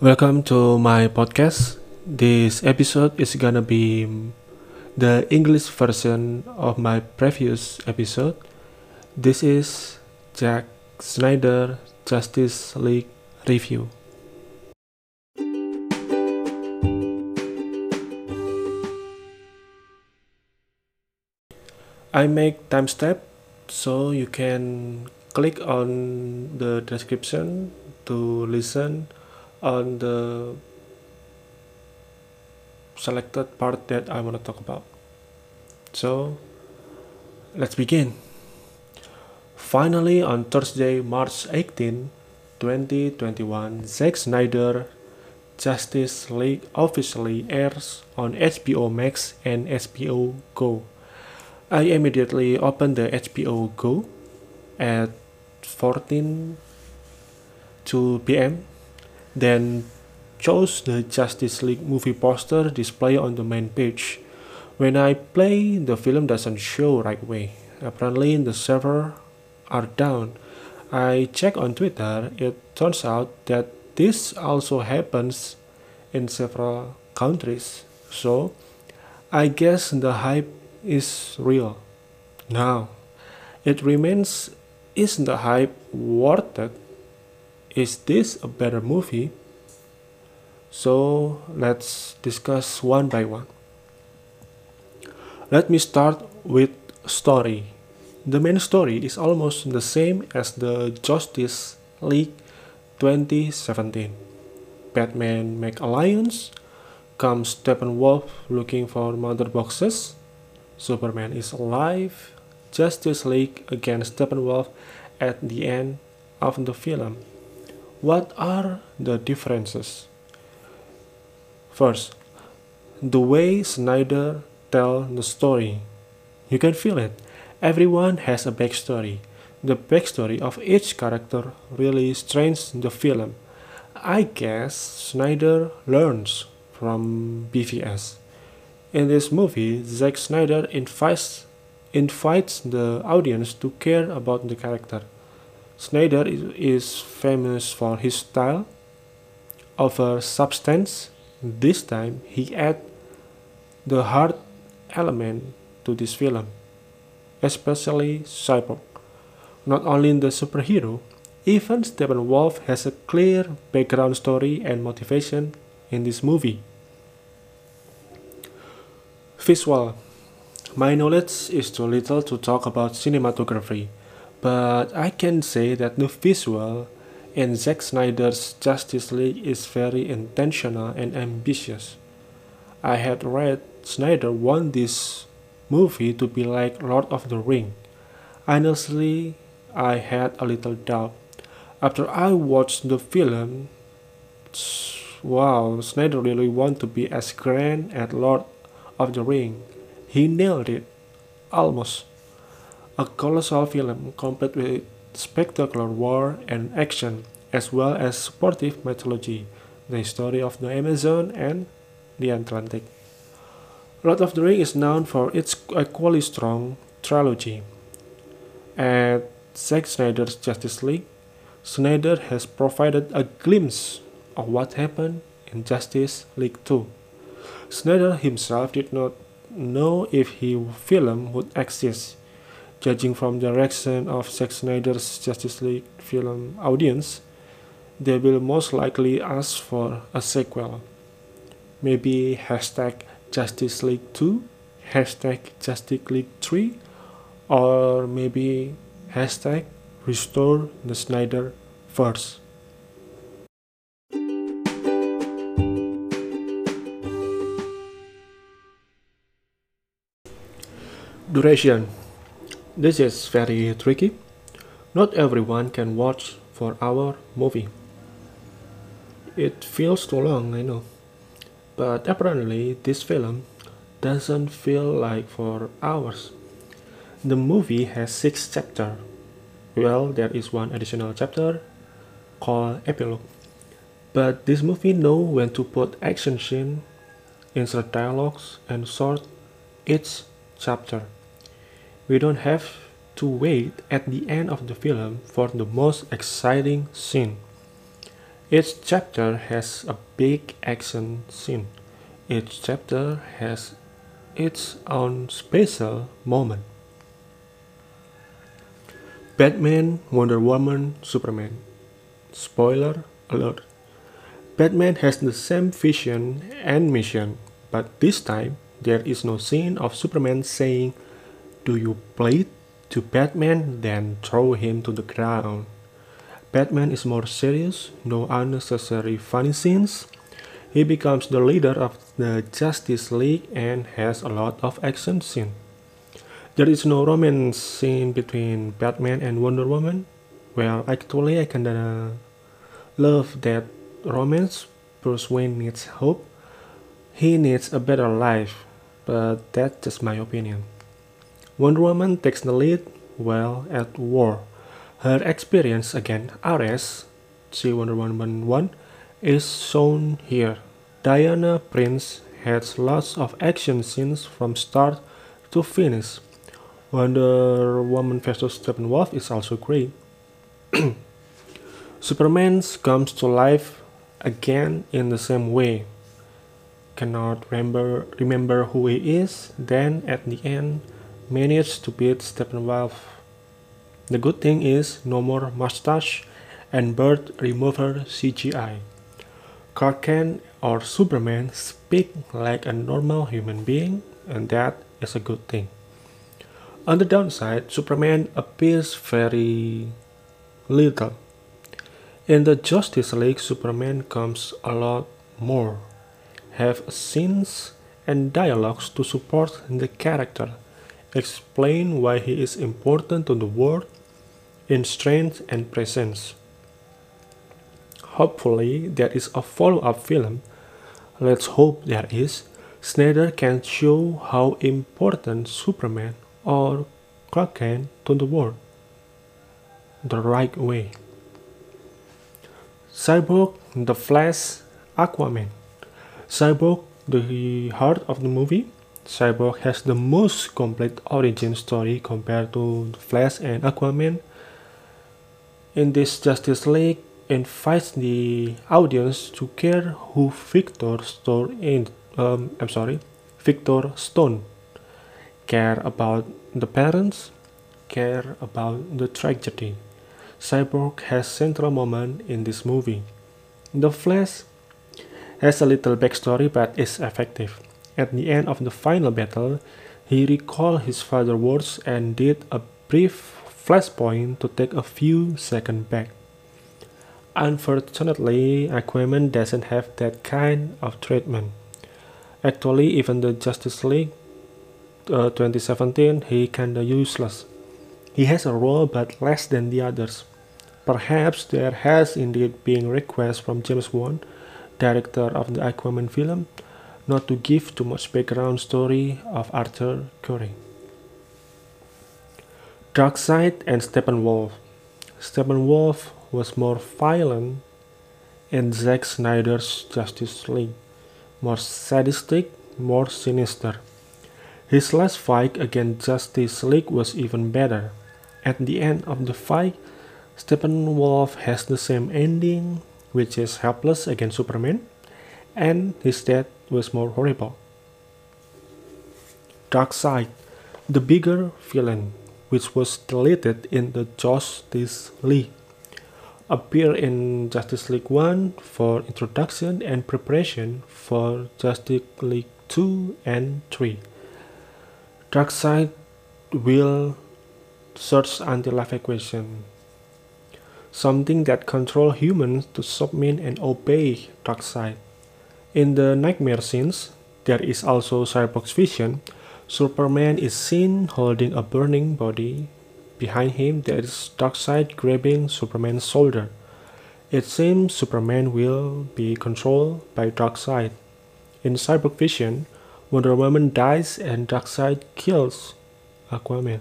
Welcome to my podcast. This episode is gonna be the English version of my previous episode. This is Zack Snyder Justice League review. I make time step so you can click on the description to listen on the selected part that I want to talk about. So let's begin. Finally, on Thursday, March 18, 2021, Zack Snyder Justice League officially airs on HBO Max and HBO Go. I immediately opened the HBO Go at 14 2 p.m. Then chose the Justice League movie poster display on the main page. When I play, the film doesn't show right away. Apparently, the server are down. I check on Twitter. It turns out that this also happens in several countries. So, I guess the hype is real. Now, it remains is the hype worth it? Is this a better movie? So, let's discuss one by one. Let me start with story. The main story is almost the same as the Justice League 2017. Batman make alliance, comes Steppenwolf looking for mother boxes, Superman is alive, Justice League against Steppenwolf at the end of the film. What are the differences? First, the way Snyder tell the story. You can feel it. Everyone has a backstory. The backstory of each character really strains the film. I guess Snyder learns from BVS. In this movie, Zack Snyder invites, invites the audience to care about the character. Snyder is, famous for his style over uh, substance. This time, he add the heart element to this film, especially Cyborg. Not only the superhero, even Steppenwolf has a clear background story and motivation in this movie. Visual. My knowledge is too little to talk about cinematography, but I can say that the visual in Zack Snyder's Justice League is very intentional and ambitious. I had read Snyder want this movie to be like Lord of the Ring. Honestly, I had a little doubt. After I watched the film, wow, Snyder really want to be as grand as Lord of the Ring. He nailed it. Almost. A colossal film complete with spectacular war and action, as well as supportive mythology, the story of the Amazon and the Atlantic. Lord of the Ring is known for its equally strong trilogy. At Zack Snyder's Justice League, Snyder has provided a glimpse of what happened in Justice League 2. Snyder himself did not know if his film would exist. Judging from the reaction of Zack Snyder's Justice League film audience, they will most likely ask for a sequel. Maybe hashtag Justice League 2, hashtag Justice League 3, or maybe hashtag Restore the Snyder Verse. Duration. This is very tricky. Not everyone can watch for hour movie. It feels too long, I know. But apparently this film doesn't feel like for hours. The movie has six chapters. Well, there is one additional chapter called epilogue. But this movie know when to put action scene, insert dialogues, and sort each chapter. We don't have to wait at the end of the film for the most exciting scene. Each chapter has a big action scene. Each chapter has its own special moment. Batman, Wonder Woman, Superman. Spoiler alert. Batman has the same vision and mission, but this time there is no scene of Superman saying, Do you plead to Batman? Then throw him to the ground. Batman is more serious, no unnecessary funny scenes. He becomes the leader of the Justice League and has a lot of action scenes. There is no romance scene between Batman and Wonder Woman. Well, actually, I kinda love that romance. Bruce Wayne needs hope. He needs a better life, but that's just my opinion. Wonder Woman takes the lead while at war. Her experience against Ares, see Wonder Woman 1, is shown here. Diana Prince has lots of action scenes from start to finish. Wonder Woman vs. Steppenwolf is also great. Superman comes to life again in the same way. Cannot remember remember who he is, then at the end manages to beat Steppenwolf the good thing is no more mustache and bird remover CGI. Clark Kent or Superman speak like a normal human being and that is a good thing. On the downside, Superman appears very little. In the Justice League, Superman comes a lot more, have scenes and dialogues to support the character, explain why he is important to the world in strength and presence. Hopefully, there is a follow up film. Let's hope there is. Snyder can show how important Superman or Clark Kent to the world the right way. Cyborg, The Flash, Aquaman. Cyborg, the heart of the movie. Cyborg has the most complete origin story compared to Flash and Aquaman. In this Justice League invites the audience to care who Victor Stone in um, I'm sorry Victor Stone care about the parents care about the tragedy. Cyborg has central moment in this movie. The Flash has a little backstory but is effective at the end of the final battle he recalled his father's words and did a brief flashpoint to take a few seconds back. Unfortunately, Aquaman doesn't have that kind of treatment. Actually, even the Justice League uh, 2017, he kinda useless. He has a role but less than the others. Perhaps there has indeed been request from James Wan, director of the Aquaman film, not to give too much background story of Arthur Curry. Darkseid and Steppenwolf. Steppenwolf was more violent in Zack Snyder's Justice League, more sadistic, more sinister. His last fight against Justice League was even better. At the end of the fight, Steppenwolf has the same ending, which is helpless against Superman, and his death was more horrible. Darkseid, the bigger villain, which was deleted in the Justice League, appear in Justice League 1 for introduction and preparation for Justice League 2 and 3. Darkseid will search anti-life equation, something that control humans to submit and obey Darkseid. In the nightmare scenes, there is also Cyborg's vision, Superman is seen holding a burning body. Behind him, there is Darkseid grabbing Superman's shoulder. It seems Superman will be controlled by Darkseid. In Cyborg Vision, Wonder Woman dies and Darkseid kills Aquaman.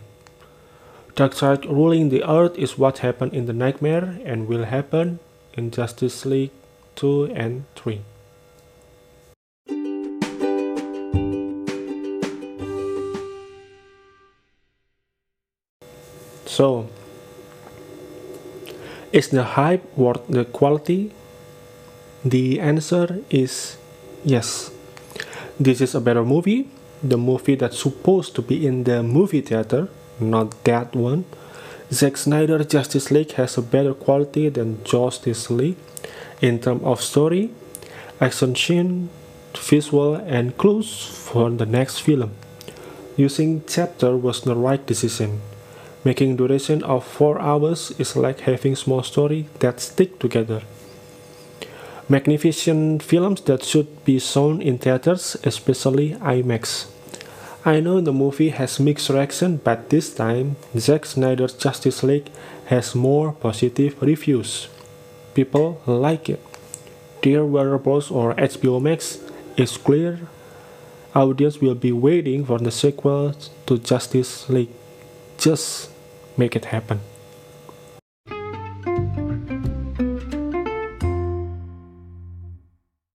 Darkseid ruling the Earth is what happened in the Nightmare and will happen in Justice League 2 and 3. So, is the hype worth the quality? The answer is yes. This is a better movie, the movie that's supposed to be in the movie theater, not that one. Zack Snyder Justice League has a better quality than Justice League in terms of story, action scene, visual, and clues for the next film. Using chapter was the right decision. Making duration of 4 hours is like having small story that stick together. Magnificent films that should be shown in theaters, especially IMAX. I know the movie has mixed reaction, but this time Zack Snyder's Justice League has more positive reviews. People like it. Dear Bros. or HBO Max, it's clear audience will be waiting for the sequel to Justice League. Just make it happen.